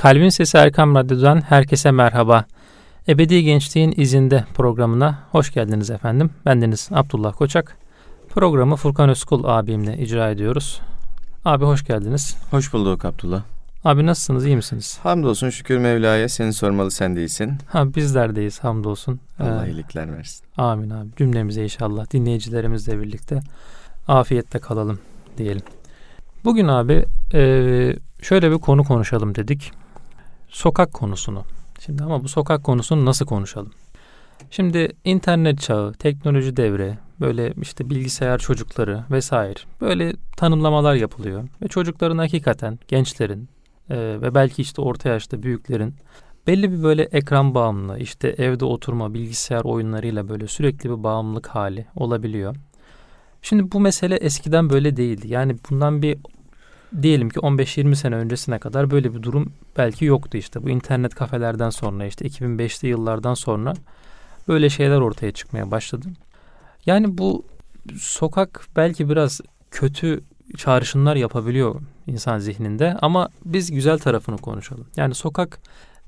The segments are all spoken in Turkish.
Kalbin Sesi Erkam Radyo'dan herkese merhaba. Ebedi Gençliğin İzinde programına hoş geldiniz efendim. Bendeniz Abdullah Koçak. Programı Furkan Özkul abimle icra ediyoruz. Abi hoş geldiniz. Hoş bulduk Abdullah. Abi nasılsınız, iyi misiniz? Hamdolsun şükür Mevla'ya seni sormalı sen değilsin. Ha bizlerdeyiz hamdolsun. Allah ee, iyilikler versin. Amin abi. Cümlemize inşallah dinleyicilerimizle birlikte afiyetle kalalım diyelim. Bugün abi e, şöyle bir konu konuşalım dedik. Sokak konusunu. Şimdi ama bu sokak konusunu nasıl konuşalım? Şimdi internet çağı, teknoloji devre, böyle işte bilgisayar çocukları vesaire böyle tanımlamalar yapılıyor. Ve çocukların hakikaten gençlerin e, ve belki işte orta yaşta büyüklerin belli bir böyle ekran bağımlı işte evde oturma bilgisayar oyunlarıyla böyle sürekli bir bağımlılık hali olabiliyor. Şimdi bu mesele eskiden böyle değildi. Yani bundan bir diyelim ki 15-20 sene öncesine kadar böyle bir durum belki yoktu işte. Bu internet kafelerden sonra işte 2005'li yıllardan sonra böyle şeyler ortaya çıkmaya başladı. Yani bu sokak belki biraz kötü çağrışımlar yapabiliyor insan zihninde ama biz güzel tarafını konuşalım. Yani sokak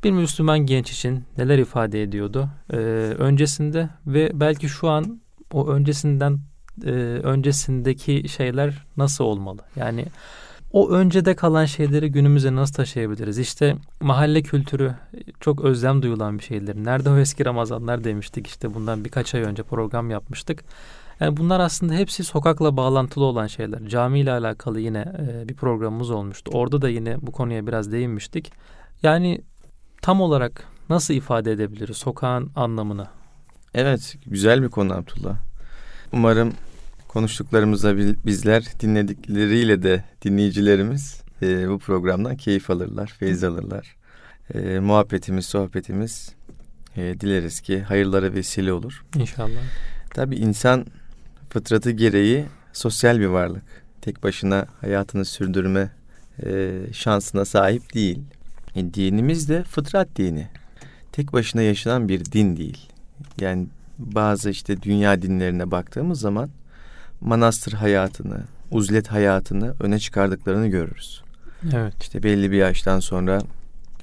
bir Müslüman genç için neler ifade ediyordu ee, öncesinde ve belki şu an o öncesinden e, öncesindeki şeyler nasıl olmalı? Yani o öncede kalan şeyleri günümüze nasıl taşıyabiliriz? İşte mahalle kültürü çok özlem duyulan bir şeydir. Nerede o eski Ramazanlar demiştik işte bundan birkaç ay önce program yapmıştık. Yani bunlar aslında hepsi sokakla bağlantılı olan şeyler. Cami ile alakalı yine e, bir programımız olmuştu. Orada da yine bu konuya biraz değinmiştik. Yani tam olarak nasıl ifade edebiliriz sokağın anlamını? Evet, güzel bir konu Abdullah. Umarım konuştuklarımızla bizler dinledikleriyle de dinleyicilerimiz e, bu programdan keyif alırlar, feyiz alırlar. E, muhabbetimiz, sohbetimiz e, dileriz ki hayırlara vesile olur. İnşallah. Tabii insan fıtratı gereği sosyal bir varlık. Tek başına hayatını sürdürme e, şansına sahip değil. E, dinimiz de fıtrat dini. Tek başına yaşanan bir din değil. Yani bazı işte dünya dinlerine baktığımız zaman manastır hayatını, uzlet hayatını öne çıkardıklarını görürüz. Evet. İşte belli bir yaştan sonra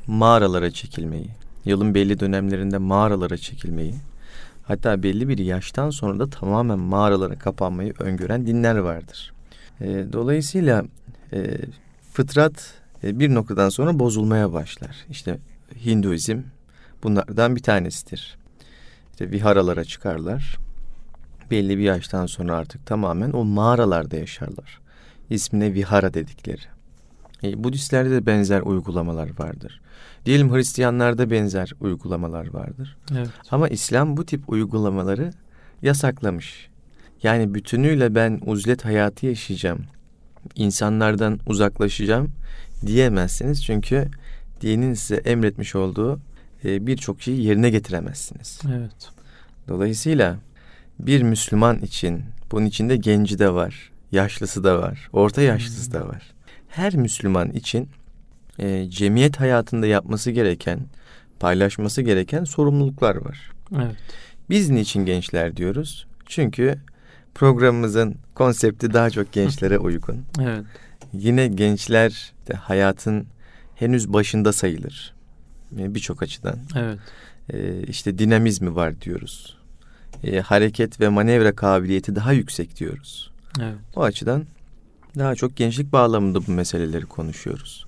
mağaralara çekilmeyi, yılın belli dönemlerinde mağaralara çekilmeyi, hatta belli bir yaştan sonra da tamamen mağaralara kapanmayı öngören dinler vardır. E, dolayısıyla e, fıtrat e, bir noktadan sonra bozulmaya başlar. İşte Hinduizm bunlardan bir tanesidir. İşte viharalara çıkarlar belli bir yaştan sonra artık tamamen o mağaralarda yaşarlar. İsmine vihara dedikleri. E, Budistlerde de benzer uygulamalar vardır. Diyelim Hristiyanlarda benzer uygulamalar vardır. Evet. Ama İslam bu tip uygulamaları yasaklamış. Yani bütünüyle ben uzlet hayatı yaşayacağım. insanlardan uzaklaşacağım diyemezsiniz. Çünkü dinin size emretmiş olduğu e, birçok şeyi yerine getiremezsiniz. Evet. Dolayısıyla bir Müslüman için bunun içinde genci de var, yaşlısı da var, orta yaşlısı hmm. da var. Her Müslüman için e, cemiyet hayatında yapması gereken, paylaşması gereken sorumluluklar var. Evet. Biz niçin gençler diyoruz? Çünkü programımızın konsepti daha çok gençlere uygun. Evet. Yine gençler de hayatın henüz başında sayılır. Birçok açıdan. Evet. Ee, işte dinamizmi var diyoruz e, hareket ve manevra kabiliyeti daha yüksek diyoruz. Evet. O açıdan daha çok gençlik bağlamında bu meseleleri konuşuyoruz.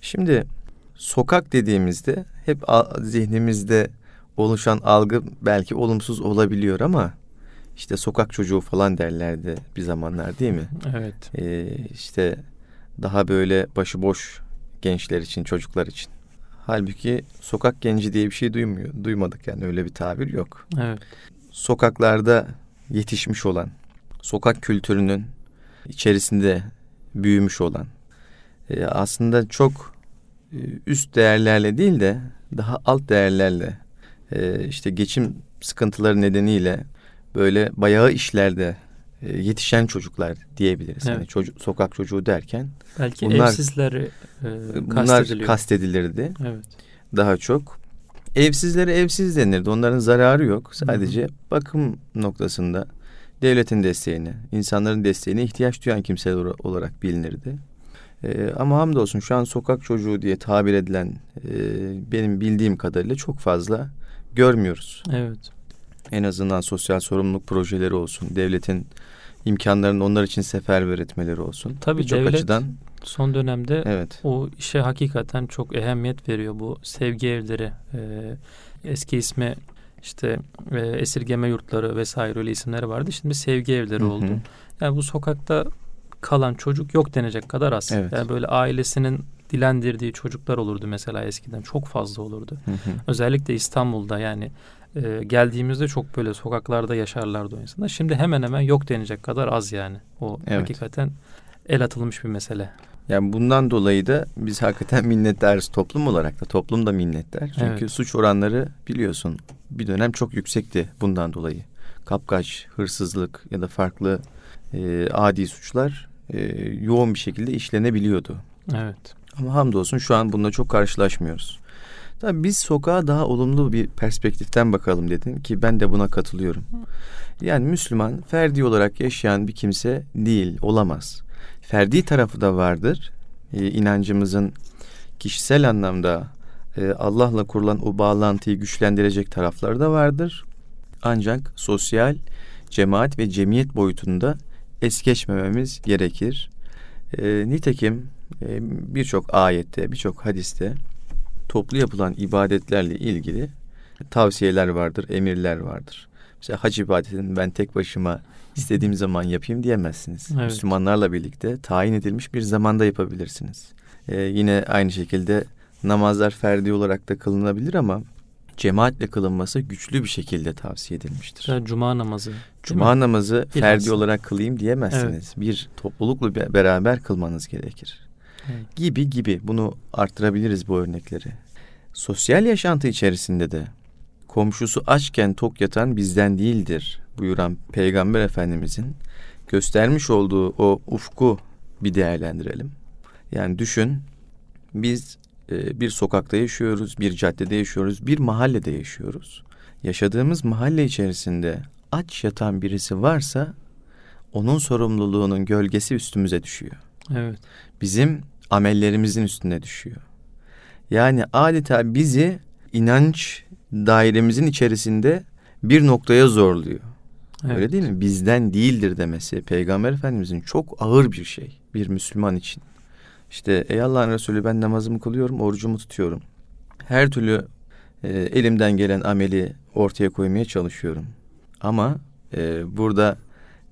Şimdi sokak dediğimizde hep zihnimizde oluşan algı belki olumsuz olabiliyor ama işte sokak çocuğu falan derlerdi bir zamanlar değil mi? Evet. Ee, işte daha böyle başıboş gençler için, çocuklar için. Halbuki sokak genci diye bir şey duymuyor, duymadık yani öyle bir tabir yok. Evet sokaklarda yetişmiş olan, sokak kültürünün içerisinde büyümüş olan, e, aslında çok e, üst değerlerle değil de daha alt değerlerle, e, işte geçim sıkıntıları nedeniyle böyle bayağı işlerde yetişen çocuklar diyebiliriz. Evet. Yani çocuk, sokak çocuğu derken belki bunlar, evsizleri e, bunlar kastedilirdi. Evet. Daha çok Evsizlere evsiz denirdi. Onların zararı yok. Sadece Hı-hı. bakım noktasında devletin desteğine, insanların desteğine ihtiyaç duyan kimseler olarak bilinirdi. E, ama hamdolsun şu an sokak çocuğu diye tabir edilen e, benim bildiğim kadarıyla çok fazla görmüyoruz. Evet. En azından sosyal sorumluluk projeleri olsun, devletin imkanlarının onlar için seferber etmeleri olsun. Tabii Birçok devlet açıdan son dönemde evet. o işe hakikaten çok ehemmiyet veriyor. Bu sevgi evleri, e, eski ismi işte e, esirgeme yurtları vesaire öyle isimleri vardı. Şimdi sevgi evleri Hı hı. oldu. Yani bu sokakta kalan çocuk yok denecek kadar az. Evet. Yani böyle ailesinin dilendirdiği çocuklar olurdu mesela eskiden. Çok fazla olurdu. Hı hı. Özellikle İstanbul'da yani e, geldiğimizde çok böyle sokaklarda yaşarlardı o insanlar. Şimdi hemen hemen yok denecek kadar az yani. O Evet. hakikaten el atılmış bir mesele. Yani bundan dolayı da biz hakikaten minnettarız toplum olarak da. Toplum da minnettar. Çünkü Evet. suç oranları biliyorsun bir dönem çok yüksekti bundan dolayı. Kapkaç, hırsızlık ya da farklı e, adi suçlar e, yoğun bir şekilde işlenebiliyordu. Evet. Ama hamdolsun şu an bununla çok karşılaşmıyoruz. Tabii biz sokağa daha olumlu bir perspektiften bakalım dedin ki ben de buna katılıyorum. Yani Müslüman ferdi olarak yaşayan bir kimse değil, olamaz. Ferdi tarafı da vardır. Ee, inancımızın kişisel anlamda e, Allah'la kurulan o bağlantıyı güçlendirecek tarafları da vardır. Ancak sosyal, cemaat ve cemiyet boyutunda es geçmememiz gerekir. E, nitekim e, birçok ayette, birçok hadiste toplu yapılan ibadetlerle ilgili tavsiyeler vardır, emirler vardır. Mesela hac ibadetini ben tek başıma istediğim zaman yapayım diyemezsiniz. Evet. Müslümanlarla birlikte tayin edilmiş bir zamanda yapabilirsiniz. E, yine aynı şekilde namazlar ferdi olarak da kılınabilir ama cemaatle kılınması güçlü bir şekilde tavsiye edilmiştir. Mesela cuma namazı. Cuma namazı ferdi Bilhassa. olarak kılayım diyemezsiniz. Bir toplulukla be- beraber kılmanız gerekir. Evet. Gibi gibi bunu arttırabiliriz bu örnekleri. Sosyal yaşantı içerisinde de komşusu açken tok yatan bizden değildir buyuran Peygamber Efendimizin göstermiş olduğu o ufku bir değerlendirelim. Yani düşün biz e, bir sokakta yaşıyoruz, bir caddede yaşıyoruz, bir mahallede yaşıyoruz. Yaşadığımız mahalle içerisinde aç yatan birisi varsa onun sorumluluğunun gölgesi üstümüze düşüyor. Evet. Bizim amellerimizin üstüne düşüyor. Yani adeta bizi inanç dairemizin içerisinde bir noktaya zorluyor. Evet. Öyle değil mi? Bizden değildir demesi Peygamber Efendimizin çok ağır bir şey bir Müslüman için. İşte ey Allah'ın Resulü ben namazımı kılıyorum, orucumu tutuyorum. Her türlü e, elimden gelen ameli ortaya koymaya çalışıyorum. Ama e, burada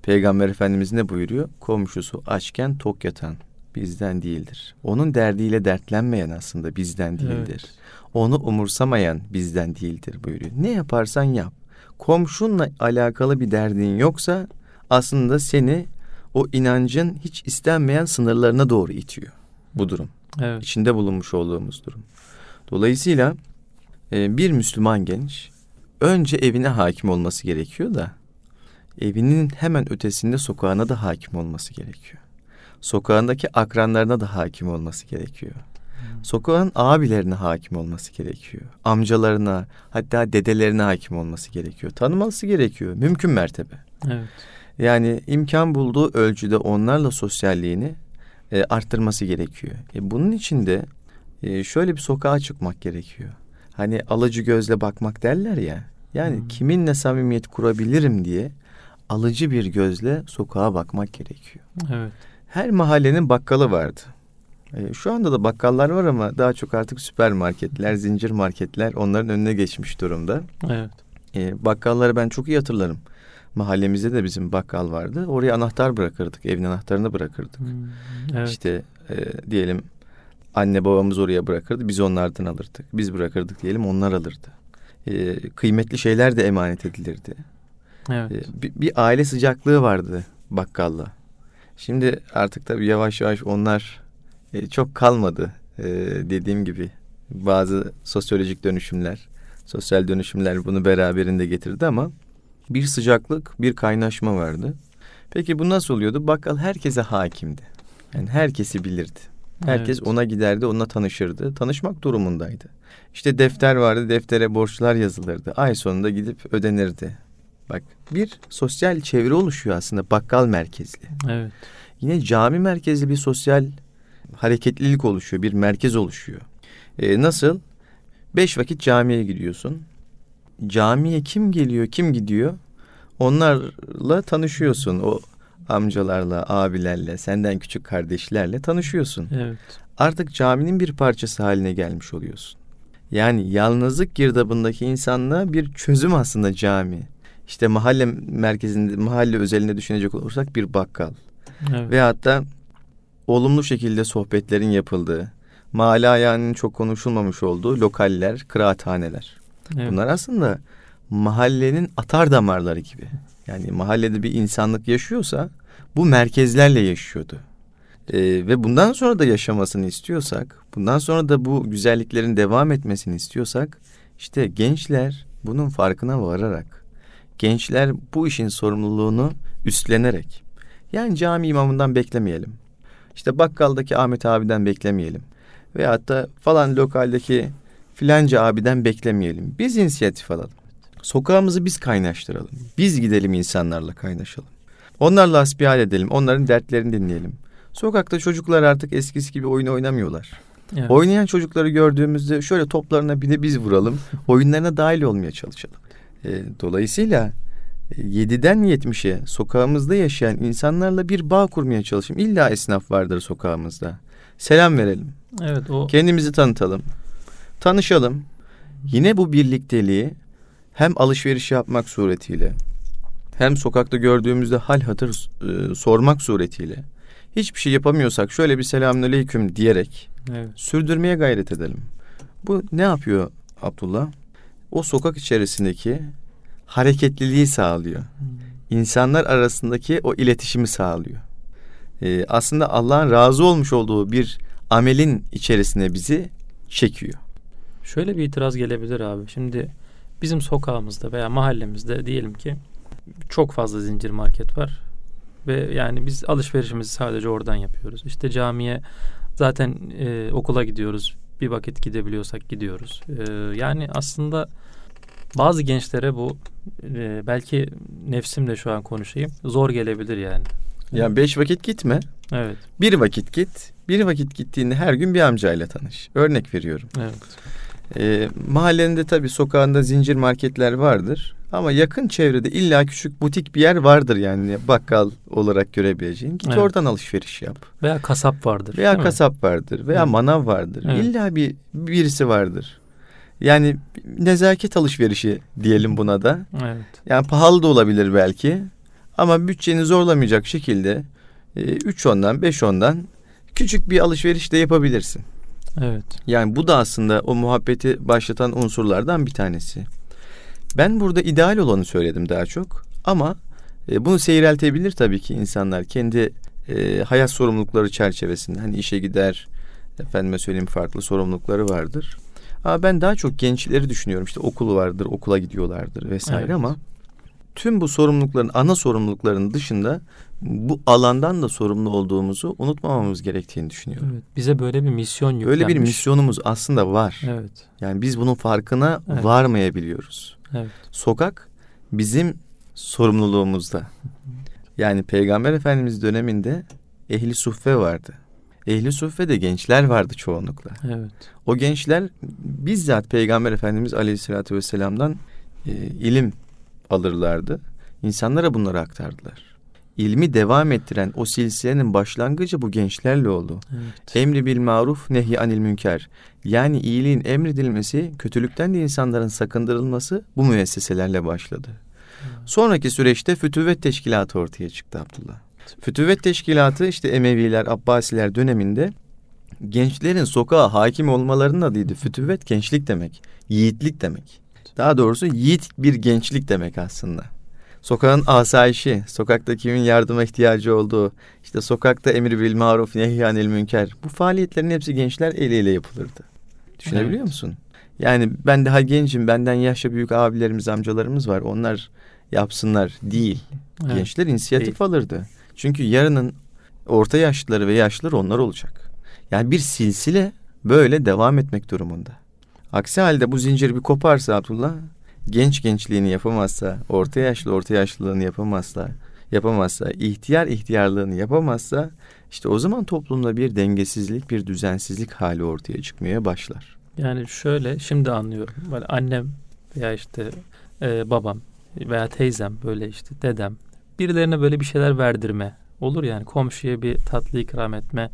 Peygamber Efendimiz ne buyuruyor? Komşusu açken tok yatan bizden değildir. Onun derdiyle dertlenmeyen aslında bizden değildir. Evet. Onu umursamayan bizden değildir buyuruyor. Ne yaparsan yap. Komşunla alakalı bir derdin yoksa aslında seni o inancın hiç istenmeyen sınırlarına doğru itiyor bu durum. Evet. İçinde bulunmuş olduğumuz durum. Dolayısıyla e, bir Müslüman genç önce evine hakim olması gerekiyor da evinin hemen ötesinde sokağına da hakim olması gerekiyor. Sokağındaki akranlarına da hakim olması gerekiyor. Sokağın abilerine hakim olması gerekiyor. Amcalarına hatta dedelerine hakim olması gerekiyor. Tanıması gerekiyor mümkün mertebe. Evet. Yani imkan bulduğu ölçüde onlarla sosyalliğini e, arttırması gerekiyor. E, bunun için de e, şöyle bir sokağa çıkmak gerekiyor. Hani alıcı gözle bakmak derler ya. Yani Hmm. kiminle samimiyet kurabilirim diye alıcı bir gözle sokağa bakmak gerekiyor. Evet. Her mahallenin bakkalı vardı. E, şu anda da bakkallar var ama daha çok artık süpermarketler, zincir marketler onların önüne geçmiş durumda. Evet. E, bakkalları ben çok iyi hatırlarım. Mahallemizde de bizim bakkal vardı. Oraya anahtar bırakırdık, evin anahtarını bırakırdık. Hmm, Evet. İşte e, diyelim anne babamız oraya bırakırdı, biz onlardan alırdık. Biz bırakırdık diyelim, onlar alırdı. E, kıymetli şeyler de emanet edilirdi. evet. E, bir, bir aile sıcaklığı vardı bakkalla. Şimdi artık tabii yavaş yavaş onlar e, çok kalmadı. E, dediğim gibi bazı sosyolojik dönüşümler, sosyal dönüşümler bunu beraberinde getirdi ama bir sıcaklık, bir kaynaşma vardı. Peki bu nasıl oluyordu? Bakkal herkese hakimdi. Yani herkesi bilirdi. Herkes Evet. ona giderdi, onunla tanışırdı. Tanışmak durumundaydı. İşte defter vardı, deftere borçlar yazılırdı. Ay sonunda gidip ödenirdi. Bak bir sosyal çevre oluşuyor aslında bakkal merkezli. Evet. Yine cami merkezli bir sosyal hareketlilik oluşuyor, bir merkez oluşuyor. E, nasıl? Beş vakit camiye gidiyorsun. Camiye kim geliyor, kim gidiyor? Onlarla tanışıyorsun. O amcalarla, abilerle, senden küçük kardeşlerle tanışıyorsun. Evet. Artık caminin bir parçası haline gelmiş oluyorsun. Yani yalnızlık girdabındaki insanlığa bir çözüm aslında cami. İşte mahalle merkezinde, mahalle özelinde düşünecek olursak bir bakkal. Evet. Ve hatta olumlu şekilde sohbetlerin yapıldığı, mahalle ayağının çok konuşulmamış olduğu lokaller, kıraathaneler. evet. Bunlar aslında mahallenin atar damarları gibi. Yani mahallede bir insanlık yaşıyorsa bu merkezlerle yaşıyordu. Ee, ve bundan sonra da yaşamasını istiyorsak, bundan sonra da bu güzelliklerin devam etmesini istiyorsak, işte gençler bunun farkına vararak, gençler bu işin sorumluluğunu üstlenerek, yani cami imamından beklemeyelim. İşte bakkaldaki Ahmet abiden beklemeyelim. Veyahut da falan lokaldeki filanca abiden beklemeyelim. Biz inisiyatif alalım. Sokağımızı biz kaynaştıralım. Biz gidelim insanlarla kaynaşalım. Onlarla hasbihal edelim. Onların dertlerini dinleyelim. Sokakta çocuklar artık eskisi gibi oyun oynamıyorlar. Evet. Oynayan çocukları gördüğümüzde şöyle toplarına bir de biz vuralım. Oyunlarına dahil olmaya çalışalım. E, dolayısıyla 7'den 70'e sokağımızda yaşayan insanlarla bir bağ kurmaya çalışalım. İlla esnaf vardır sokağımızda. Selam verelim. Evet o Kendimizi tanıtalım. Tanışalım. Yine bu birlikteliği hem alışveriş yapmak suretiyle hem sokakta gördüğümüzde hal hatır e, sormak suretiyle hiçbir şey yapamıyorsak şöyle bir selamünaleyküm diyerek evet. sürdürmeye gayret edelim. Bu ne yapıyor Abdullah? O sokak içerisindeki hareketliliği sağlıyor. İnsanlar arasındaki o iletişimi sağlıyor. Ee, aslında Allah'ın razı olmuş olduğu bir amelin içerisine bizi çekiyor. Şöyle bir itiraz gelebilir abi. Şimdi bizim sokağımızda veya mahallemizde diyelim ki çok fazla zincir market var. Ve yani biz alışverişimizi sadece oradan yapıyoruz. İşte camiye zaten e, okula gidiyoruz. Bir vakit gidebiliyorsak gidiyoruz. E, yani aslında bazı gençlere bu e, belki nefsimle şu an konuşayım. Zor gelebilir yani. Ya beş vakit gitme. Evet. Bir vakit git. Bir vakit gittiğinde her gün bir amcayla tanış. Örnek veriyorum. Evet. Ee, mahallende tabii sokağında zincir marketler vardır. Ama yakın çevrede illa küçük butik bir yer vardır yani bakkal olarak görebileceğin. Git Evet. oradan alışveriş yap. Veya kasap vardır. Veya değil mi? kasap vardır veya Evet. manav vardır. Evet. İlla bir birisi vardır. Yani nezaket alışverişi diyelim buna da. Evet. Yani pahalı da olabilir belki. Ama bütçeni zorlamayacak şekilde 3 ondan 5 ondan küçük bir alışveriş de yapabilirsin. Evet. Yani bu da aslında o muhabbeti başlatan unsurlardan bir tanesi. Ben burada ideal olanı söyledim daha çok ama e, bunu seyreltebilir tabii ki insanlar kendi e, hayat sorumlulukları çerçevesinde. Hani işe gider, efendime söyleyeyim farklı sorumlulukları vardır. Ama ben daha çok gençleri düşünüyorum. İşte okulu vardır, okula gidiyorlardır vesaire Evet. ama tüm bu sorumlulukların, ana sorumlulukların dışında bu alandan da sorumlu olduğumuzu unutmamamız gerektiğini düşünüyorum. Evet. Bize böyle bir misyon yüklenmiş. Böyle bir misyonumuz aslında var. Evet. Yani biz bunun farkına Evet. varmayabiliyoruz. Evet. Sokak bizim sorumluluğumuzda. Yani Peygamber Efendimiz döneminde ehli suffe vardı. Ehli suffe de gençler vardı çoğunlukla. Evet. O gençler bizzat Peygamber Efendimiz Aleyhisselatü Vesselam'dan e, ilim alırlardı. İnsanlara bunları aktardılar. İlmi devam ettiren o silsilenin başlangıcı bu gençlerle oldu. Evet. Emri bil maruf nehy anil münker. Yani iyiliğin emredilmesi, kötülükten de insanların sakındırılması bu müesseselerle başladı. Sonraki süreçte Fütüvvet Teşkilatı ortaya çıktı Abdullah. Fütüvvet Teşkilatı işte Emeviler, Abbasiler döneminde gençlerin sokağa hakim olmalarının adıydı. Fütüvvet gençlik demek, yiğitlik demek. Daha doğrusu yiğit bir gençlik demek aslında. Sokağın asayişi, sokakta kimin yardıma ihtiyacı olduğu, işte sokakta emir bil maruf nehyanil münker. Bu faaliyetlerin hepsi gençler eliyle yapılırdı. Düşünebiliyor Evet. musun? Yani ben daha gencim, benden yaşça büyük abilerimiz, amcalarımız var. Onlar yapsınlar değil. Evet. Gençler inisiyatif alırdı. Çünkü yarının orta yaşlıları ve yaşlıları onlar olacak. Yani bir silsile böyle devam etmek durumunda. Aksi halde bu zincir bir koparsa Abdullah, genç gençliğini yapamazsa, orta yaşlı orta yaşlılığını yapamazsa, yapamazsa, ihtiyar ihtiyarlığını yapamazsa işte o zaman toplumda bir dengesizlik, bir düzensizlik hali ortaya çıkmaya başlar. Yani şöyle şimdi anlıyorum. Böyle annem veya işte e, babam veya teyzem böyle işte dedem birilerine böyle bir şeyler verdirme. Olur yani komşuya bir tatlı ikram etme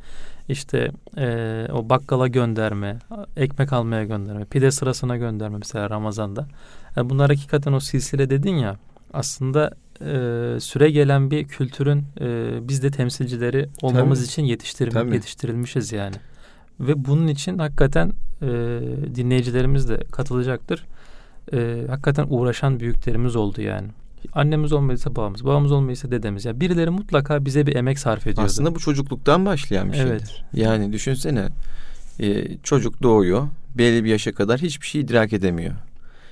işte e, o bakkala gönderme ekmek almaya gönderme pide sırasına gönderme mesela Ramazan'da. Yani bunlar hakikaten o silsile dedin ya aslında e, süre gelen bir kültürün e, biz de temsilcileri olmamız Tabii. için yetiştirilmiş, yetiştirilmişiz yani. Ve bunun için hakikaten e, dinleyicilerimiz de katılacaktır. E, hakikaten uğraşan büyüklerimiz oldu yani Annemiz olmadıysa babamız, babamız olmadıysa dedemiz. Yani birileri mutlaka bize bir emek sarf ediyor. Aslında bu çocukluktan başlayan bir evet. şeydir. Yani düşünsene e, çocuk doğuyor belli bir yaşa kadar hiçbir şey idrak edemiyor.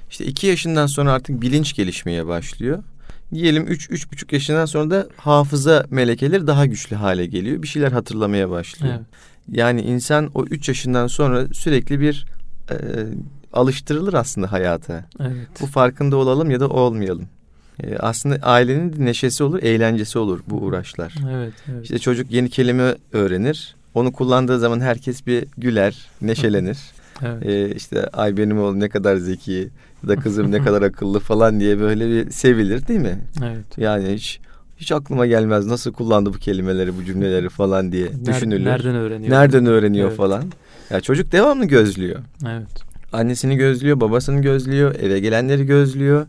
İşte iki yaşından sonra artık bilinç gelişmeye başlıyor. Diyelim üç, üç buçuk yaşından sonra da hafıza melekeleri daha güçlü hale geliyor. Bir şeyler hatırlamaya başlıyor. Evet. Yani insan o üç yaşından sonra sürekli bir e, alıştırılır aslında hayata. Evet. Bu farkında olalım ya da olmayalım. E, aslında ailenin neşesi olur, eğlencesi olur bu uğraşlar. Evet, evet. İşte çocuk yeni kelime öğrenir. Onu kullandığı zaman herkes bir güler, neşelenir. evet. E, işte ay benim oğlum ne kadar zeki ya da kızım ne kadar akıllı falan diye böyle bir sevilir değil mi? Evet. Yani hiç hiç aklıma gelmez nasıl kullandı bu kelimeleri, bu cümleleri falan diye Nereden, düşünülür. Nereden öğreniyor? Nereden öğreniyor evet. falan. Ya çocuk devamlı gözlüyor. Evet. Annesini gözlüyor, babasını gözlüyor, eve gelenleri gözlüyor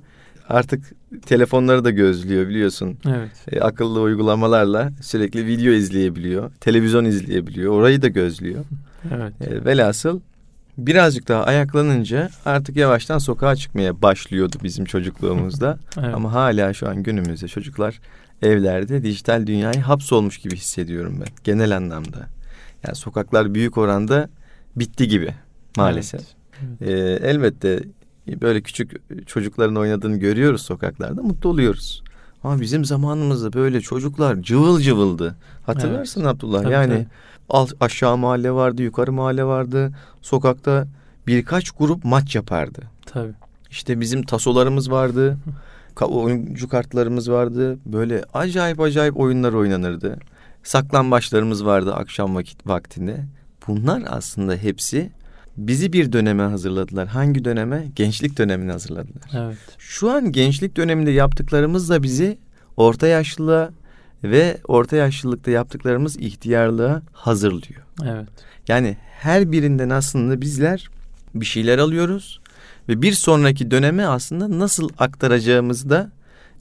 artık telefonları da gözlüyor biliyorsun. Evet. E, akıllı uygulamalarla sürekli video izleyebiliyor. Televizyon izleyebiliyor. Orayı da gözlüyor. Evet. E, velhasıl birazcık daha ayaklanınca artık yavaştan sokağa çıkmaya başlıyordu bizim çocukluğumuzda. evet. Ama hala şu an günümüzde çocuklar evlerde dijital dünyayı hapsolmuş gibi hissediyorum ben genel anlamda. Yani sokaklar büyük oranda bitti gibi maalesef. Evet. Evet. Ee, elbette böyle küçük çocukların oynadığını görüyoruz sokaklarda mutlu oluyoruz. Ama bizim zamanımızda böyle çocuklar cıvıl cıvıldı. Hatırlarsın evet. Abdullah tabii, yani tabii. aşağı mahalle vardı, yukarı mahalle vardı. Sokakta birkaç grup maç yapardı. Tabii. İşte bizim tasolarımız vardı. oyuncu kartlarımız vardı. Böyle acayip acayip oyunlar oynanırdı. Saklambaçlarımız vardı akşam vakit vaktinde. Bunlar aslında hepsi bizi bir döneme hazırladılar. Hangi döneme? Gençlik dönemine hazırladılar. Evet. Şu an gençlik döneminde yaptıklarımız da bizi orta yaşlılığa ve orta yaşlılıkta yaptıklarımız ihtiyarlığa hazırlıyor. Evet. Yani her birinden aslında bizler bir şeyler alıyoruz ve bir sonraki döneme aslında nasıl aktaracağımızı da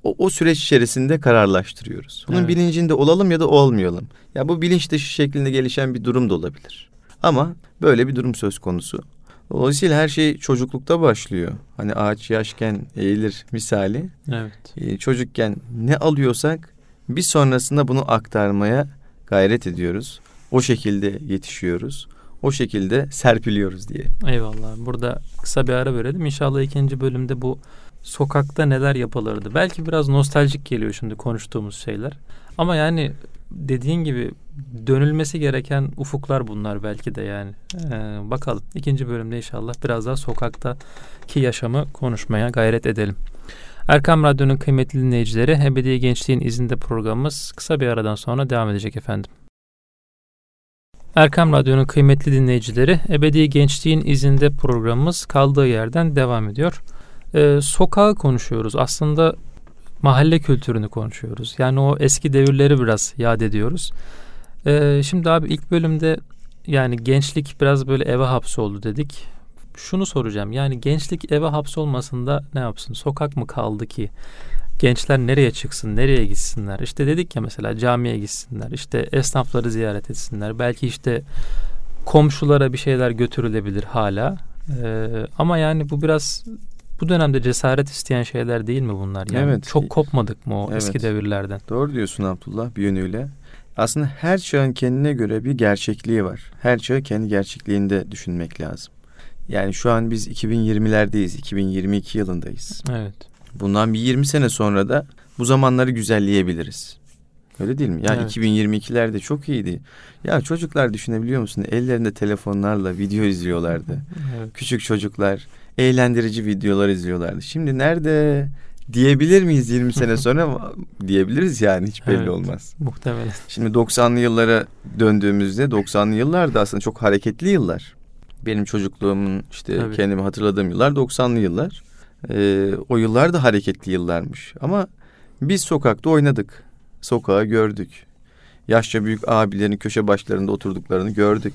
o, o süreç içerisinde kararlaştırıyoruz. Bunun evet. bilincinde olalım ya da olmayalım. Ya bu bilinç dışı şeklinde gelişen bir durum da olabilir. Ama böyle bir durum söz konusu. Dolayısıyla her şey çocuklukta başlıyor. Hani ağaç yaşken eğilir misali. Evet. Ee, çocukken ne alıyorsak bir sonrasında bunu aktarmaya gayret ediyoruz. O şekilde yetişiyoruz. O şekilde serpiliyoruz diye. Eyvallah. Burada kısa bir ara verelim. İnşallah ikinci bölümde bu sokakta neler yapılırdı. Belki biraz nostaljik geliyor şimdi konuştuğumuz şeyler. Ama yani dediğin gibi dönülmesi gereken ufuklar bunlar belki de yani. Ee, bakalım ikinci bölümde inşallah biraz daha sokaktaki yaşamı konuşmaya gayret edelim. Erkam Radyo'nun kıymetli dinleyicileri Ebedi Gençliğin izinde programımız kısa bir aradan sonra devam edecek efendim. Erkam Radyo'nun kıymetli dinleyicileri Ebedi Gençliğin izinde programımız kaldığı yerden devam ediyor. Ee, sokağı konuşuyoruz. Aslında mahalle kültürünü konuşuyoruz. Yani o eski devirleri biraz yad ediyoruz. Ee, şimdi abi ilk bölümde yani gençlik biraz böyle eve hapsoldu dedik. Şunu soracağım yani gençlik eve hapsolmasında ne yapsın? Sokak mı kaldı ki? Gençler nereye çıksın, nereye gitsinler? İşte dedik ya mesela camiye gitsinler, işte esnafları ziyaret etsinler. Belki işte komşulara bir şeyler götürülebilir hala. Ee, ama yani bu biraz bu dönemde cesaret isteyen şeyler değil mi bunlar? Yani evet. Çok kopmadık mı o evet. eski devirlerden? Doğru diyorsun Abdullah bir yönüyle. Aslında her çağın kendine göre bir gerçekliği var. Her çağ kendi gerçekliğinde düşünmek lazım. Yani şu an biz 2020'lerdeyiz. 2022 yılındayız. Evet. Bundan bir 20 sene sonra da bu zamanları güzelleyebiliriz. Öyle değil mi? Ya evet. 2022'lerde çok iyiydi. Ya çocuklar düşünebiliyor musun? Ellerinde telefonlarla video izliyorlardı. Evet. Küçük çocuklar eğlendirici videolar izliyorlardı. Şimdi nerede? diyebilir miyiz 20 sene sonra? Diyebiliriz yani hiç belli Evet. olmaz. Muhtemelen. Şimdi 90'lı yıllara döndüğümüzde 90'lı yıllar da aslında çok hareketli yıllar. Benim çocukluğumun işte Tabii. kendimi hatırladığım yıllar 90'lı yıllar. Ee, o yıllar da hareketli yıllarmış. Ama biz sokakta oynadık. Sokağı gördük. Yaşça büyük abilerin köşe başlarında oturduklarını gördük.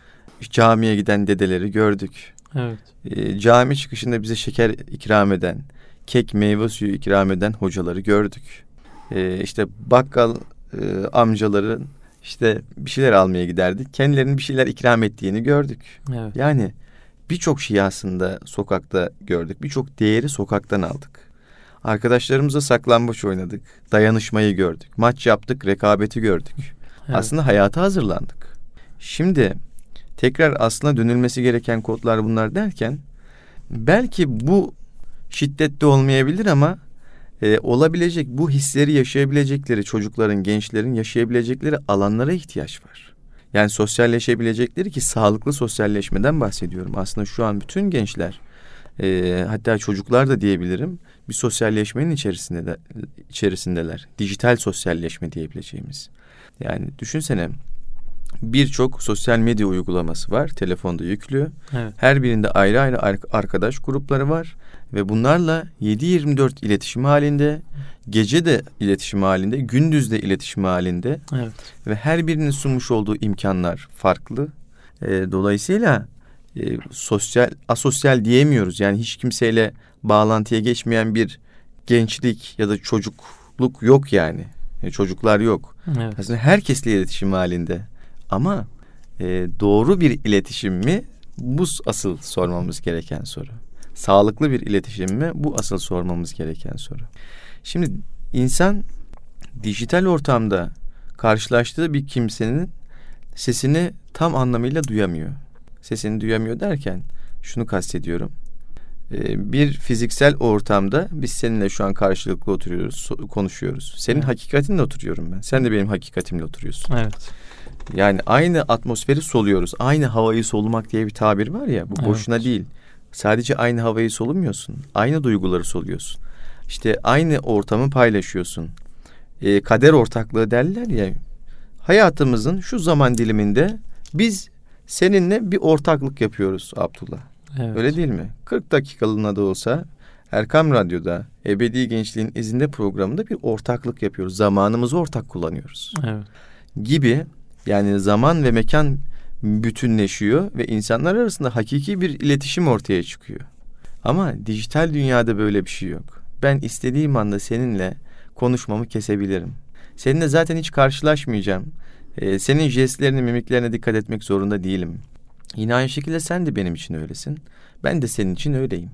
Camiye giden dedeleri gördük. Evet. Ee, cami çıkışında bize şeker ikram eden, kek meyve suyu ikram eden hocaları gördük. Ee, işte bakkal e, amcaların işte bir şeyler almaya giderdik. Kendilerinin bir şeyler ikram ettiğini gördük. Evet. Yani birçok şeyi aslında sokakta gördük. Birçok değeri sokaktan aldık. Arkadaşlarımızla saklambaç oynadık. Dayanışmayı gördük. Maç yaptık, rekabeti gördük. Evet. Aslında hayata hazırlandık. Şimdi tekrar aslına dönülmesi gereken kodlar bunlar derken belki bu şiddette olmayabilir ama e, olabilecek bu hisleri yaşayabilecekleri çocukların, gençlerin yaşayabilecekleri alanlara ihtiyaç var. Yani sosyalleşebilecekleri ki sağlıklı sosyalleşmeden bahsediyorum. Aslında şu an bütün gençler e, hatta çocuklar da diyebilirim bir sosyalleşmenin içerisinde de, içerisindeler. Dijital sosyalleşme diyebileceğimiz. Yani düşünsene birçok sosyal medya uygulaması var. Telefonda yüklü. Evet. Her birinde ayrı ayrı ar- arkadaş grupları var. Ve bunlarla 7-24 iletişim halinde, gece de iletişim halinde, gündüz de iletişim halinde Evet. ve her birinin sunmuş olduğu imkanlar farklı. E, dolayısıyla e, sosyal, asosyal diyemiyoruz. Yani hiç kimseyle bağlantıya geçmeyen bir gençlik ya da çocukluk yok yani. E, çocuklar yok. Evet. Aslında herkesle iletişim halinde. Ama e, doğru bir iletişim mi? Bu asıl sormamız gereken soru. Sağlıklı bir iletişim mi? Bu asıl sormamız gereken soru. Şimdi insan dijital ortamda karşılaştığı bir kimsenin sesini tam anlamıyla duyamıyor. Sesini duyamıyor derken şunu kastediyorum. Ee, bir fiziksel ortamda biz seninle şu an karşılıklı oturuyoruz, konuşuyoruz. Senin Evet. hakikatinle oturuyorum ben. Sen de benim hakikatimle oturuyorsun. Evet. Yani aynı atmosferi soluyoruz. Aynı havayı solumak diye bir tabir var ya. Bu Evet. boşuna değil. Sadece aynı havayı solumuyorsun. Aynı duyguları soluyorsun. İşte aynı ortamı paylaşıyorsun. Ee, kader ortaklığı derler ya. Hayatımızın şu zaman diliminde biz seninle bir ortaklık yapıyoruz Abdullah. Evet. Öyle değil mi? 40 dakikalığına da olsa Erkam Radyo'da Ebedi Gençliğin izinde programında bir ortaklık yapıyoruz. Zamanımızı ortak kullanıyoruz Evet. gibi yani zaman ve mekan bütünleşiyor ve insanlar arasında hakiki bir iletişim ortaya çıkıyor. Ama dijital dünyada böyle bir şey yok. Ben istediğim anda seninle konuşmamı kesebilirim. Seninle zaten hiç karşılaşmayacağım. Ee, senin jestlerine, mimiklerine dikkat etmek zorunda değilim. Yine aynı şekilde sen de benim için öylesin. Ben de senin için öyleyim.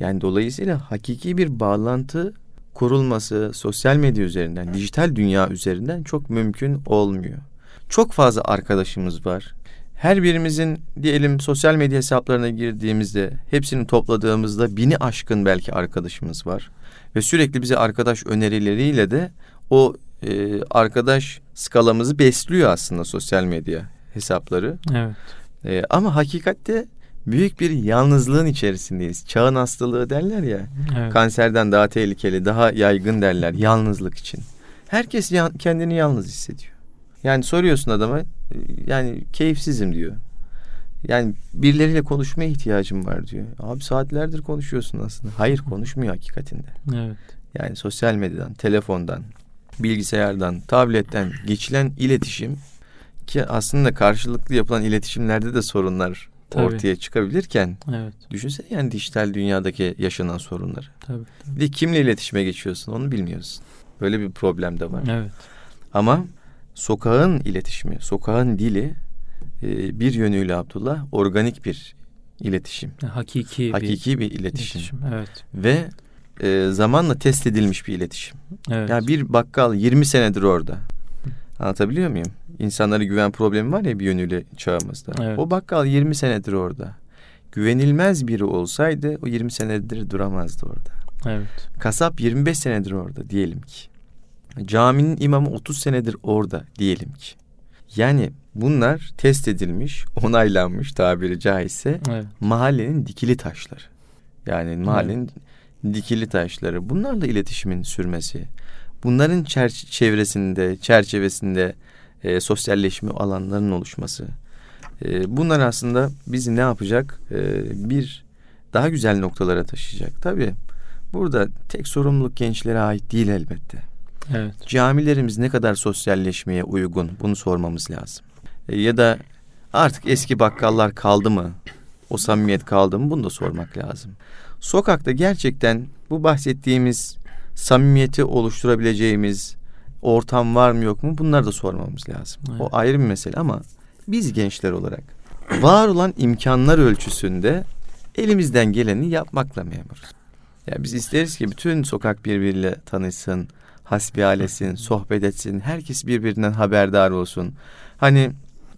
Yani dolayısıyla hakiki bir bağlantı kurulması sosyal medya üzerinden, dijital dünya üzerinden çok mümkün olmuyor. Çok fazla arkadaşımız var. Her birimizin diyelim sosyal medya hesaplarına girdiğimizde hepsini topladığımızda bini aşkın belki arkadaşımız var. Ve sürekli bize arkadaş önerileriyle de o e, arkadaş skalamızı besliyor aslında sosyal medya hesapları. Evet. E, ama hakikatte büyük bir yalnızlığın içerisindeyiz. Çağın hastalığı derler ya. Evet. Kanserden daha tehlikeli, daha yaygın derler yalnızlık için. Herkes ya- kendini yalnız hissediyor. Yani soruyorsun adama, e, yani keyifsizim diyor. Yani birileriyle konuşmaya ihtiyacım var diyor. Abi saatlerdir konuşuyorsun aslında. Hayır konuşmuyor hakikatinde. Evet. Yani sosyal medyadan, telefondan, bilgisayardan, tabletten geçilen iletişim ki aslında karşılıklı yapılan iletişimlerde de sorunlar Tabii. ortaya çıkabilirken Evet. düşünsene yani dijital dünyadaki yaşanan sorunları. Tabii. Bir de kimle iletişime geçiyorsun onu bilmiyorsun. Böyle bir problem de var. Evet. Ama sokağın iletişimi, sokağın dili e, bir yönüyle Abdullah organik bir iletişim. Hakiki, Hakiki bir, bir iletişim. iletişim. Evet. Ve e, zamanla test edilmiş bir iletişim. Evet. Ya bir bakkal 20 senedir orada. Anlatabiliyor muyum? İnsanlara güven problemi var ya bir yönüyle çağımızda. Evet. O bakkal 20 senedir orada. Güvenilmez biri olsaydı o 20 senedir duramazdı orada. Evet. Kasap 25 senedir orada diyelim ki. Caminin imamı 30 senedir orada diyelim ki. Yani bunlar test edilmiş, onaylanmış tabiri caizse Evet. mahallenin dikili taşları. Yani mahallenin dikili taşları bunlarla iletişimin sürmesi, bunların çer- çevresinde, çerçevesinde e, sosyalleşme alanlarının oluşması. E, bunlar aslında bizi ne yapacak? E, bir daha güzel noktalara taşıyacak. Tabii burada tek sorumluluk gençlere ait değil elbette. Evet. Camilerimiz ne kadar sosyalleşmeye uygun bunu sormamız lazım. E, ya da artık eski bakkallar kaldı mı? O samimiyet kaldı mı? Bunu da sormak lazım. Sokakta gerçekten bu bahsettiğimiz samimiyeti oluşturabileceğimiz ortam var mı yok mu? Bunları da sormamız lazım. Evet. O ayrı bir mesele ama biz gençler olarak var olan imkanlar ölçüsünde elimizden geleni yapmakla memuruz. Ya biz isteriz ki bütün sokak birbiriyle tanışsın, hasbihalesin, sohbet etsin, herkes birbirinden haberdar olsun. Hani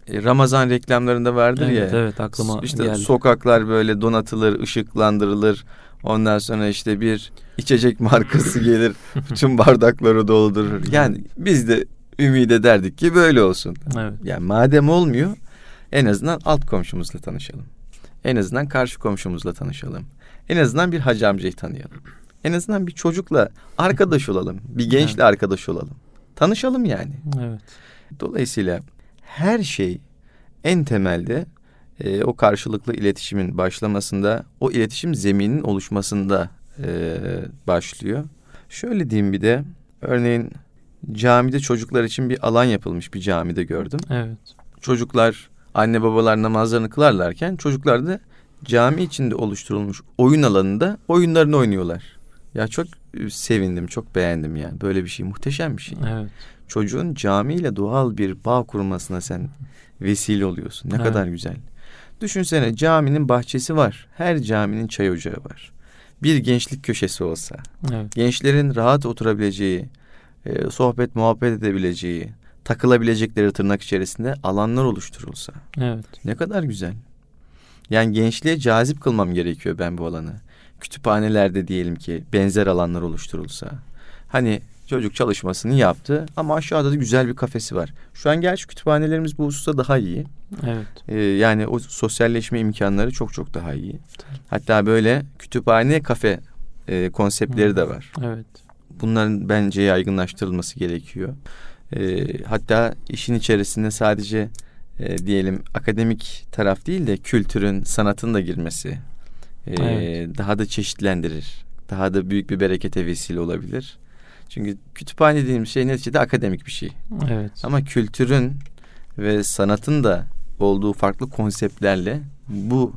e, Ramazan reklamlarında vardır Evet, ya. evet aklıma işte geldi. sokaklar böyle donatılır, ışıklandırılır. Ondan sonra işte bir içecek markası gelir, bütün bardakları doldurur. Yani biz de ümit ederdik ki böyle olsun. Evet. Yani madem olmuyor en azından alt komşumuzla tanışalım. En azından karşı komşumuzla tanışalım. En azından bir hacı amcayı tanıyalım. En azından bir çocukla arkadaş olalım. Bir gençle arkadaş olalım. Tanışalım yani. Evet. Dolayısıyla her şey en temelde e, o karşılıklı iletişimin başlamasında, o iletişim zemininin oluşmasında e, başlıyor. Şöyle diyeyim bir de, örneğin camide çocuklar için bir alan yapılmış bir camide gördüm. Evet. Çocuklar anne babalar namazlarını kılarlarken çocuklar da cami içinde oluşturulmuş oyun alanında oyunlarını oynuyorlar. Ya çok e, sevindim, çok beğendim yani. Böyle bir şey muhteşem bir şey. Evet. Çocuğun camiyle doğal bir bağ kurmasına sen vesile oluyorsun. Ne Evet. kadar güzel. Düşünsene caminin bahçesi var. Her caminin çay ocağı var. Bir gençlik köşesi olsa, Evet. gençlerin rahat oturabileceği, e, sohbet muhabbet edebileceği, takılabilecekleri tırnak içerisinde alanlar oluşturulsa. Evet. Ne kadar güzel. Yani gençliğe cazip kılmam gerekiyor ben bu alanı. Kütüphanelerde diyelim ki benzer alanlar oluşturulsa. Hani çocuk çalışmasını yaptı ama aşağıda da güzel bir kafesi var. Şu an gerçi kütüphanelerimiz bu hususta daha iyi. Evet. Ee, yani o sosyalleşme imkanları çok çok daha iyi. Hatta böyle kütüphane kafe e, konseptleri de var. Evet. Bunların bence yaygınlaştırılması gerekiyor. Ee, hatta işin içerisinde sadece e, diyelim akademik taraf değil de kültürün, sanatın da girmesi e, Evet. daha da çeşitlendirir. Daha da büyük bir berekete vesile olabilir. Çünkü kütüphane dediğimiz şey neticede akademik bir şey. Evet. Ama kültürün ve sanatın da olduğu farklı konseptlerle bu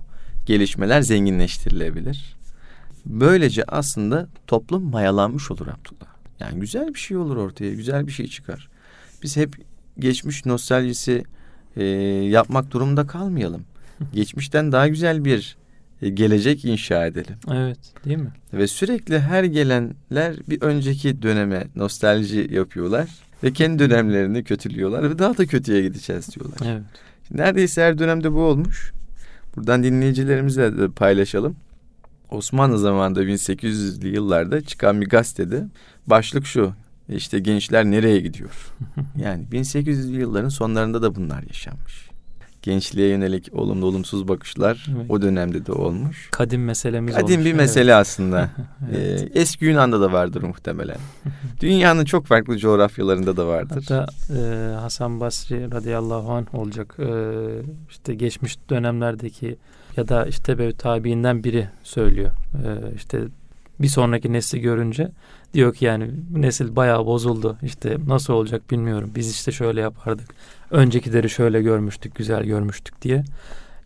gelişmeler zenginleştirilebilir. Böylece aslında toplum mayalanmış olur Abdullah. Yani güzel bir şey olur ortaya, güzel bir şey çıkar. Biz hep geçmiş nostaljisi e, yapmak durumunda kalmayalım. Geçmişten daha güzel bir gelecek inşa edelim. Evet. Değil mi? Ve sürekli her gelenler bir önceki döneme nostalji yapıyorlar. Ve kendi dönemlerini kötülüyorlar ve daha da kötüye gideceğiz diyorlar. Evet. Neredeyse her dönemde bu olmuş. Buradan dinleyicilerimizle de paylaşalım. Osmanlı zamanında 1800'lü yıllarda çıkan bir gazetede başlık şu. İşte gençler nereye gidiyor? Yani 1800'lü yılların sonlarında da bunlar yaşanmış. Gençliğe yönelik olumlu olumsuz bakışlar Evet. o dönemde de olmuş. Kadim meselemiz Kadim olmuş. bir Evet. mesele aslında. Evet. Ee, eski Yunan'da da vardır muhtemelen. Dünyanın çok farklı coğrafyalarında da vardır. Hatta e, Hasan Basri radıyallahu anh olacak. E, işte geçmiş dönemlerdeki ya da işte böyle tabiinden biri söylüyor. E, işte bir sonraki nesli görünce diyor ki yani nesil bayağı bozuldu. İşte nasıl olacak bilmiyorum. Biz işte şöyle yapardık. Öncekileri şöyle görmüştük, güzel görmüştük diye.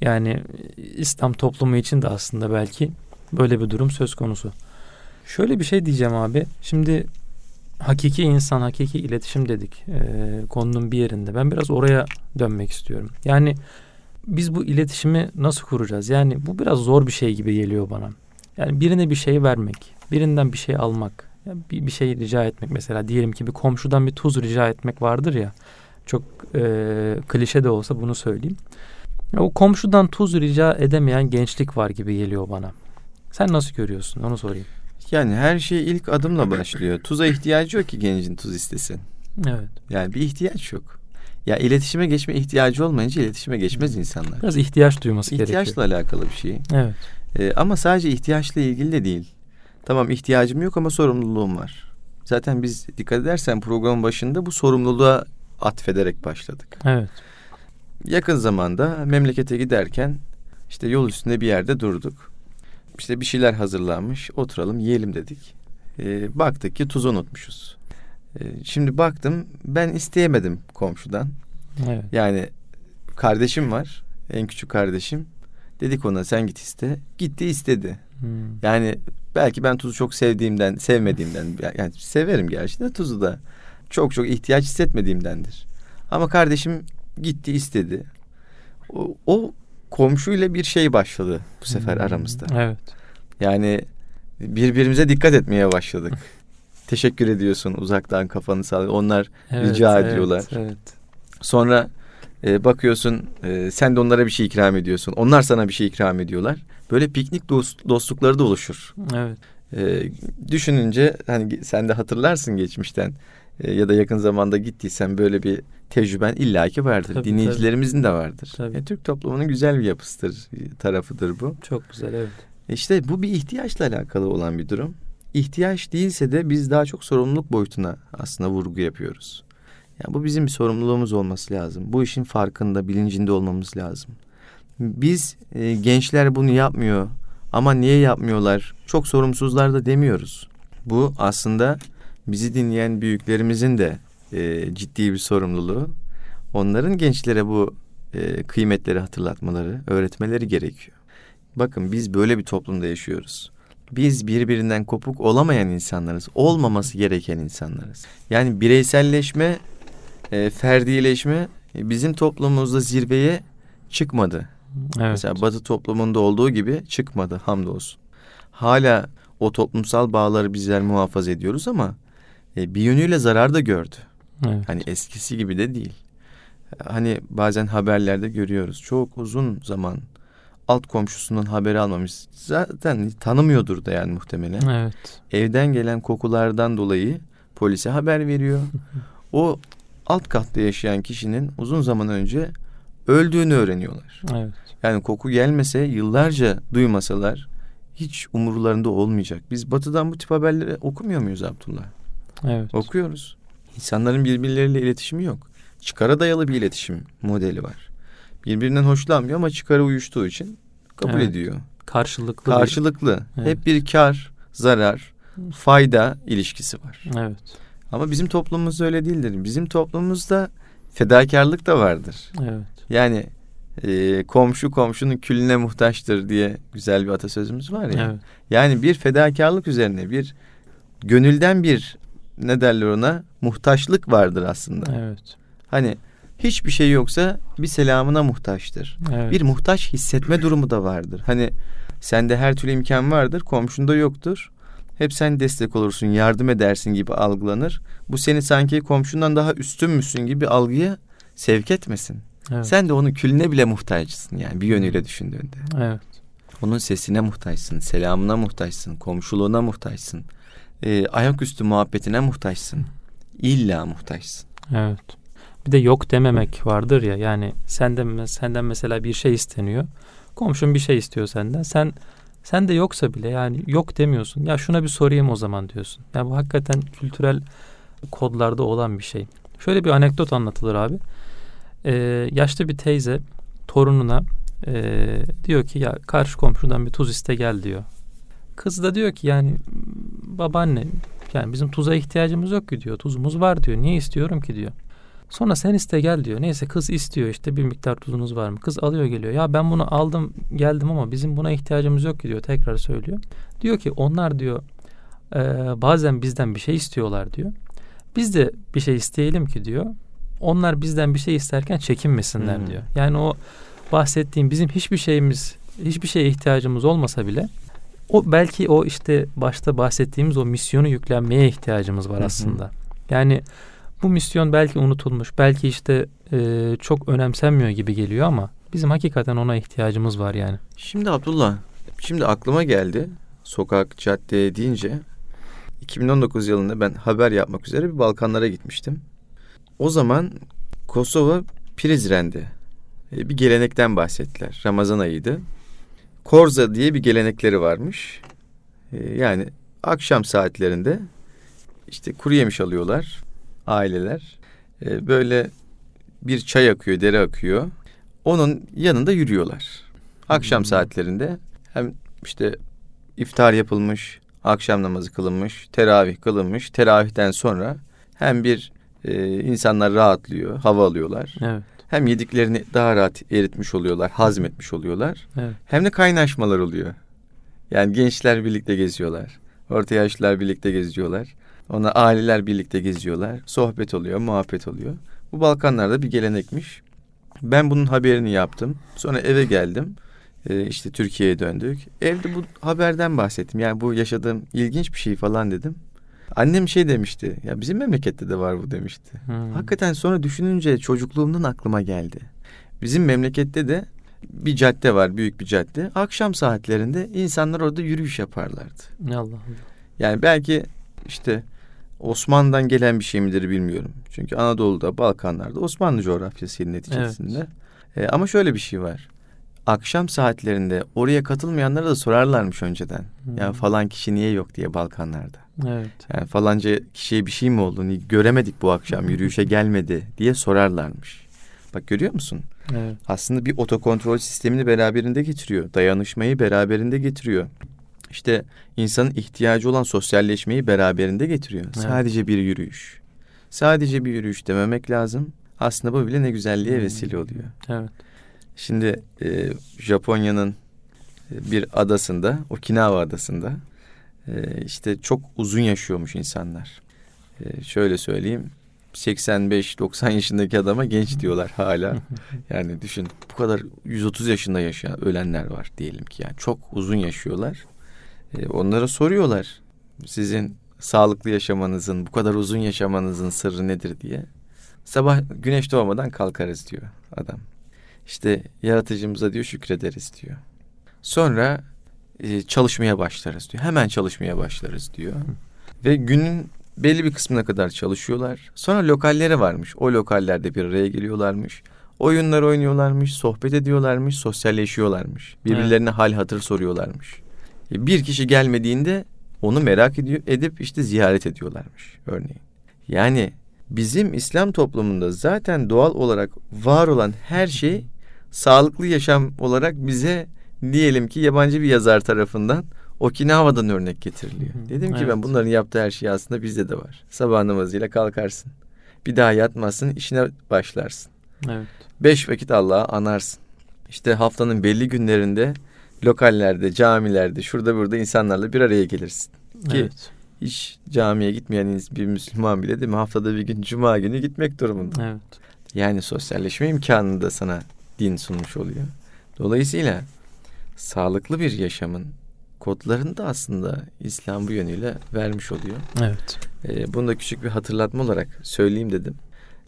Yani İslam toplumu için de aslında belki böyle bir durum söz konusu. Şöyle bir şey diyeceğim abi. Şimdi hakiki insan, hakiki iletişim dedik ee, konunun bir yerinde. Ben biraz oraya dönmek istiyorum. Yani biz bu iletişimi nasıl kuracağız? Yani bu biraz zor bir şey gibi geliyor bana. Yani birine bir şey vermek, birinden bir şey almak, ya bir, bir şey rica etmek mesela diyelim ki bir komşudan bir tuz rica etmek vardır ya. Çok e, klişe de olsa bunu söyleyeyim. O komşudan tuz rica edemeyen gençlik var gibi geliyor bana. Sen nasıl görüyorsun? Onu sorayım. Yani her şey ilk adımla başlıyor. Tuza ihtiyacı yok ki gencin tuz istesin. Evet. Yani bir ihtiyaç yok. Ya iletişime geçme ihtiyacı olmayınca iletişime geçmez insanlar. Biraz ihtiyaç duyması İhtiyaçla gerekiyor. alakalı bir şey. Evet. Ee, ama sadece ihtiyaçla ilgili de değil. Tamam ihtiyacım yok ama sorumluluğum var. Zaten biz dikkat edersen programın başında bu sorumluluğa atfederek başladık. Evet. Yakın zamanda memlekete giderken işte yol üstünde bir yerde durduk. İşte bir şeyler hazırlanmış oturalım yiyelim dedik. Ee, baktık ki tuzu unutmuşuz. Ee, şimdi baktım ben isteyemedim komşudan. Evet. Yani kardeşim var en küçük kardeşim. Dedik ona sen git iste. Gitti istedi. Hmm. Yani belki ben tuzu çok sevdiğimden, sevmediğimden yani severim gerçi de tuzu da çok çok ihtiyaç hissetmediğimdendir. Ama kardeşim gitti istedi. O, o komşuyla bir şey başladı bu sefer Hmm. aramızda. Evet. Yani birbirimize dikkat etmeye başladık. Teşekkür ediyorsun uzaktan kafanı sallıyor. Onlar evet Rica evet, ediyorlar. Evet. sonra e, bakıyorsun e, sen de onlara bir şey ikram ediyorsun. Onlar sana bir şey ikram ediyorlar. Böyle piknik dost, dostlukları da oluşur. Evet. E, düşününce hani sen de hatırlarsın geçmişten e, ya da yakın zamanda gittiysen böyle bir tecrüben illaki vardır. Tabii, Dinleyicilerimizin de vardır. Tabii. E, Türk toplumunun güzel bir yapısıdır, e, tarafıdır bu. Çok güzel evet. E, İşte bu bir ihtiyaçla alakalı olan bir durum. İhtiyaç değilse de biz daha çok sorumluluk boyutuna aslında vurgu yapıyoruz. Yani bu bizim bir sorumluluğumuz olması lazım. Bu işin farkında, bilincinde olmamız lazım. Biz e, gençler bunu yapmıyor ama niye yapmıyorlar? Çok sorumsuzlar da demiyoruz. Bu aslında bizi dinleyen büyüklerimizin de e, ciddi bir sorumluluğu. Onların gençlere bu e, kıymetleri hatırlatmaları, öğretmeleri gerekiyor. Bakın biz böyle bir toplumda yaşıyoruz. Biz birbirinden kopuk olamayan insanlarız. Olmaması gereken insanlarız. Yani bireyselleşme, e, ferdileşme e, bizim toplumumuzda zirveye çıkmadı. Evet. Mesela Batı toplumunda olduğu gibi çıkmadı hamdolsun. Hala o toplumsal bağları bizler muhafaza ediyoruz ama e, bir yönüyle zarar da gördü. evet. Hani eskisi gibi de değil. Hani bazen haberlerde görüyoruz. Çok uzun zaman alt komşusundan haberi almamış. Zaten tanımıyordur da yani muhtemelen. Evet. Evden gelen kokulardan dolayı polise haber veriyor. O alt katta yaşayan kişinin uzun zaman önce öldüğünü öğreniyorlar. Evet. Yani koku gelmese yıllarca duymasalar hiç umurlarında olmayacak. Biz batıdan bu tip haberleri okumuyor muyuz Abdullah? Evet. Okuyoruz. İnsanların birbirleriyle iletişimi yok. Çıkara dayalı bir iletişim modeli var. Birbirinden hoşlanmıyor ama çıkarı uyuştuğu için kabul Evet. ediyor. Karşılıklı. Karşılıklı. Evet. Hep bir kar, zarar, fayda ilişkisi var. bir- Evet. Ama bizim toplumumuz öyle değildir. Bizim toplumumuzda fedakarlık da vardır. Evet. Yani e, komşu komşunun külüne muhtaçtır diye güzel bir atasözümüz var ya. Evet. Yani bir fedakarlık üzerine bir gönülden bir ne derler ona muhtaçlık vardır aslında. Evet. Hani hiçbir şey yoksa bir selamına muhtaçtır. Evet. Bir muhtaç hissetme durumu da vardır. Hani sende her türlü imkan vardır, komşunda yoktur. Hep sen destek olursun, yardım edersin gibi algılanır. Bu seni sanki komşundan daha üstünmüşsün gibi bir algıya sevk etmesin. Evet. Sen de onun külüne bile muhtaçsın yani bir yönüyle düşündüğünde. Evet. Onun sesine muhtaçsın, selamına muhtaçsın, komşuluğuna muhtaçsın. Ee, ayaküstü muhabbetine muhtaçsın. İlla muhtaçsın. Evet. Bir de yok dememek vardır ya yani senden senden mesela bir şey isteniyor. Komşun bir şey istiyor senden. Sen sen de yoksa bile yani yok demiyorsun. Ya şuna bir sorayım o zaman diyorsun. Ya bu hakikaten kültürel kodlarda olan bir şey. Şöyle bir anekdot anlatılır abi. Ee, yaşlı bir teyze torununa e, diyor ki ya karşı komşudan bir tuz iste gel diyor. Kız da diyor ki yani babaanne yani bizim tuza ihtiyacımız yok ki diyor. Tuzumuz var diyor. Niye istiyorum ki diyor. Sonra sen iste gel diyor. Neyse kız istiyor işte bir miktar tuzunuz var mı? Kız alıyor geliyor. Ya ben bunu aldım geldim ama bizim buna ihtiyacımız yok ki diyor. Tekrar söylüyor. Diyor ki onlar diyor e, bazen bizden bir şey istiyorlar diyor. Biz de bir şey isteyelim ki diyor. Onlar bizden bir şey isterken çekinmesinler Hmm. diyor. Yani o bahsettiğim bizim hiçbir şeyimiz hiçbir şeye ihtiyacımız olmasa bile o belki o işte başta bahsettiğimiz o misyonu yüklenmeye ihtiyacımız var aslında. Yani bu misyon belki unutulmuş, belki işte e, çok önemsenmiyor gibi geliyor ama bizim hakikaten ona ihtiyacımız var yani. Şimdi Abdullah, şimdi aklıma geldi. Sokak, cadde deyince 2019 yılında ben haber yapmak üzere bir Balkanlara gitmiştim. O zaman Kosova Prizren'de bir gelenekten bahsettiler. Ramazan ayıydı. Korza diye bir gelenekleri varmış. E, Yani akşam saatlerinde işte kuru yemiş alıyorlar aileler. E, böyle bir çay akıyor, dere akıyor. Onun yanında yürüyorlar. Akşam hmm. saatlerinde hem işte iftar yapılmış, akşam namazı kılınmış, teravih kılınmış. Teravihten sonra hem bir e, insanlar rahatlıyor, hava alıyorlar. Evet. Hem yediklerini daha rahat eritmiş oluyorlar, hazmetmiş oluyorlar. Evet. Hem de kaynaşmalar oluyor. Yani gençler birlikte geziyorlar. Orta yaşlılar birlikte geziyorlar. Ona aileler birlikte geziyorlar. Sohbet oluyor, muhabbet oluyor. Bu Balkanlarda bir gelenekmiş. Ben bunun haberini yaptım. Sonra eve geldim. Ee, işte Türkiye'ye döndük. Evde bu haberden bahsettim. Yani bu yaşadığım ilginç bir şey falan dedim. Annem şey demişti. Ya bizim memlekette de var bu demişti. Hmm. Hakikaten sonra düşününce çocukluğumdan aklıma geldi. Bizim memlekette de bir cadde var, büyük bir cadde. Akşam saatlerinde insanlar orada yürüyüş yaparlardı. Allah Allah. Yani belki işte Osmanlı'dan gelen bir şey midir bilmiyorum. Çünkü Anadolu'da, Balkanlar'da Osmanlı coğrafyası neticesinde. Evet. E, ama şöyle bir şey var. Akşam saatlerinde oraya katılmayanlara da sorarlarmış önceden. Hmm. Yani falan kişi niye yok diye Balkanlarda. Evet. Yani falanca kişiye bir şey mi oldu? Göremedik bu akşam yürüyüşe gelmedi diye sorarlarmış. Bak görüyor musun? Evet. Aslında bir otokontrol sistemini beraberinde getiriyor. Dayanışmayı beraberinde getiriyor. İşte insanın ihtiyacı olan sosyalleşmeyi beraberinde getiriyor. Evet. Sadece bir yürüyüş. Sadece bir yürüyüş dememek lazım. Aslında bu bile ne güzelliğe hmm. vesile oluyor. Evet. Şimdi e, Japonya'nın e, bir adasında, Okinawa adasında e, işte çok uzun yaşıyormuş insanlar. E, şöyle söyleyeyim, 85-90 yaşındaki adama genç diyorlar hala. Yani düşün bu kadar 130 yaşında yaşayan ölenler var diyelim ki yani çok uzun yaşıyorlar. E, onlara soruyorlar sizin sağlıklı yaşamanızın, bu kadar uzun yaşamanızın sırrı nedir diye. Sabah güneş doğmadan kalkarız diyor adam. İşte yaratıcımıza diyor şükrederiz diyor. Sonra e, çalışmaya başlarız diyor. Hemen çalışmaya başlarız diyor. Ve günün belli bir kısmına kadar çalışıyorlar. Sonra lokalleri varmış. O lokallerde bir araya geliyorlarmış. Oyunlar oynuyorlarmış, sohbet ediyorlarmış, sosyalleşiyorlarmış. Birbirlerine evet. hal hatır soruyorlarmış. Bir kişi gelmediğinde onu merak ediyor, edip işte ziyaret ediyorlarmış örneğin. Yani bizim İslam toplumunda zaten doğal olarak var olan her şey sağlıklı yaşam olarak bize diyelim ki yabancı bir yazar tarafından Okinawa'dan örnek getiriliyor. Hı, Dedim ki evet. ben bunların yaptığı her şey aslında bizde de var. Sabah namazıyla kalkarsın. Bir daha yatmazsın, işine başlarsın. Evet. Beş vakit Allah'ı anarsın. İşte haftanın belli günlerinde lokallerde, camilerde, şurada burada insanlarla bir araya gelirsin. Ki evet. hiç camiye gitmeyen bir Müslüman bile değil mi? Haftada bir gün Cuma günü gitmek durumunda. Evet. Yani sosyalleşme imkanını da sana din sunmuş oluyor. Dolayısıyla sağlıklı bir yaşamın kodlarını da aslında İslam bu yönüyle vermiş oluyor. Evet. Ee, bunu da küçük bir hatırlatma olarak söyleyeyim dedim.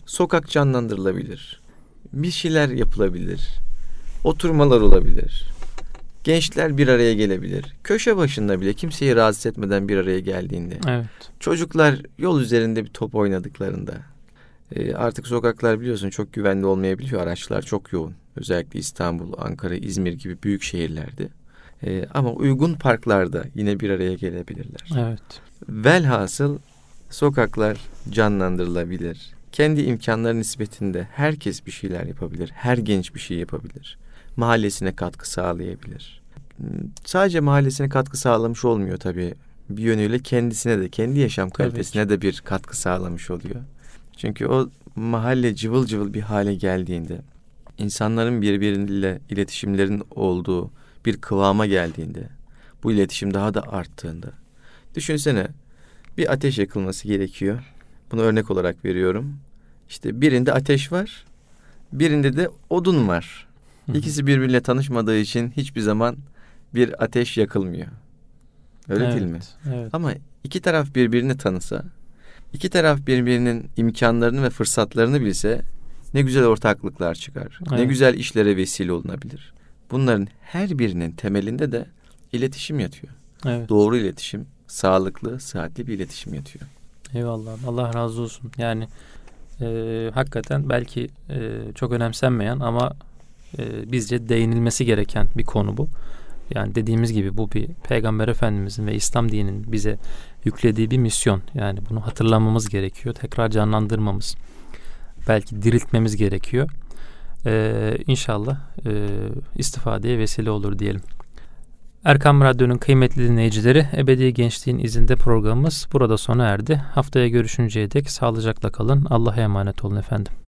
Sokak canlandırılabilir. Bir şeyler yapılabilir. Oturmalar olabilir. Gençler bir araya gelebilir. Köşe başında bile kimseyi rahatsız etmeden bir araya geldiğinde. Evet. Çocuklar yol üzerinde bir top oynadıklarında. E, artık sokaklar biliyorsun çok güvenli olmayabiliyor. Araçlar çok yoğun. Özellikle İstanbul, Ankara, İzmir gibi büyük şehirlerde. E, ama uygun parklarda yine bir araya gelebilirler. Evet. Velhasıl sokaklar canlandırılabilir. Kendi imkanları nispetinde herkes bir şeyler yapabilir. Her genç bir şey yapabilir. Mahallesine katkı sağlayabilir. Sadece mahallesine katkı sağlamış olmuyor tabii. Bir yönüyle kendisine de, kendi yaşam kalitesine de bir katkı sağlamış oluyor. Çünkü o mahalle cıvıl cıvıl bir hale geldiğinde, insanların birbiriyle iletişimlerin olduğu bir kıvama geldiğinde, bu iletişim daha da arttığında, düşünsene bir ateş yakılması gerekiyor. Bunu örnek olarak veriyorum. İşte birinde ateş var, birinde de odun var. İkisi birbiriyle tanışmadığı için hiçbir zaman bir ateş yakılmıyor. Öyle evet, değil mi? Evet. Ama iki taraf birbirini tanısa, iki taraf birbirinin imkanlarını ve fırsatlarını bilse ne güzel ortaklıklar çıkar. Evet. Ne güzel işlere vesile olunabilir. Bunların her birinin temelinde de iletişim yatıyor. Evet. Doğru iletişim, sağlıklı, sıhhatli bir iletişim yatıyor. Eyvallah. Allah razı olsun. Yani e, hakikaten belki e, çok önemsenmeyen ama e, bizce değinilmesi gereken bir konu bu. Yani dediğimiz gibi bu bir Peygamber Efendimizin ve İslam dininin bize yüklediği bir misyon. Yani bunu hatırlamamız gerekiyor. Tekrar canlandırmamız, belki diriltmemiz gerekiyor. Ee, inşallah e, istifadeye vesile olur diyelim. Erkam Radyo'nun kıymetli dinleyicileri Ebedi Gençliğin izinde programımız burada sona erdi. Haftaya görüşünceye dek sağlıcakla kalın. Allah'a emanet olun efendim.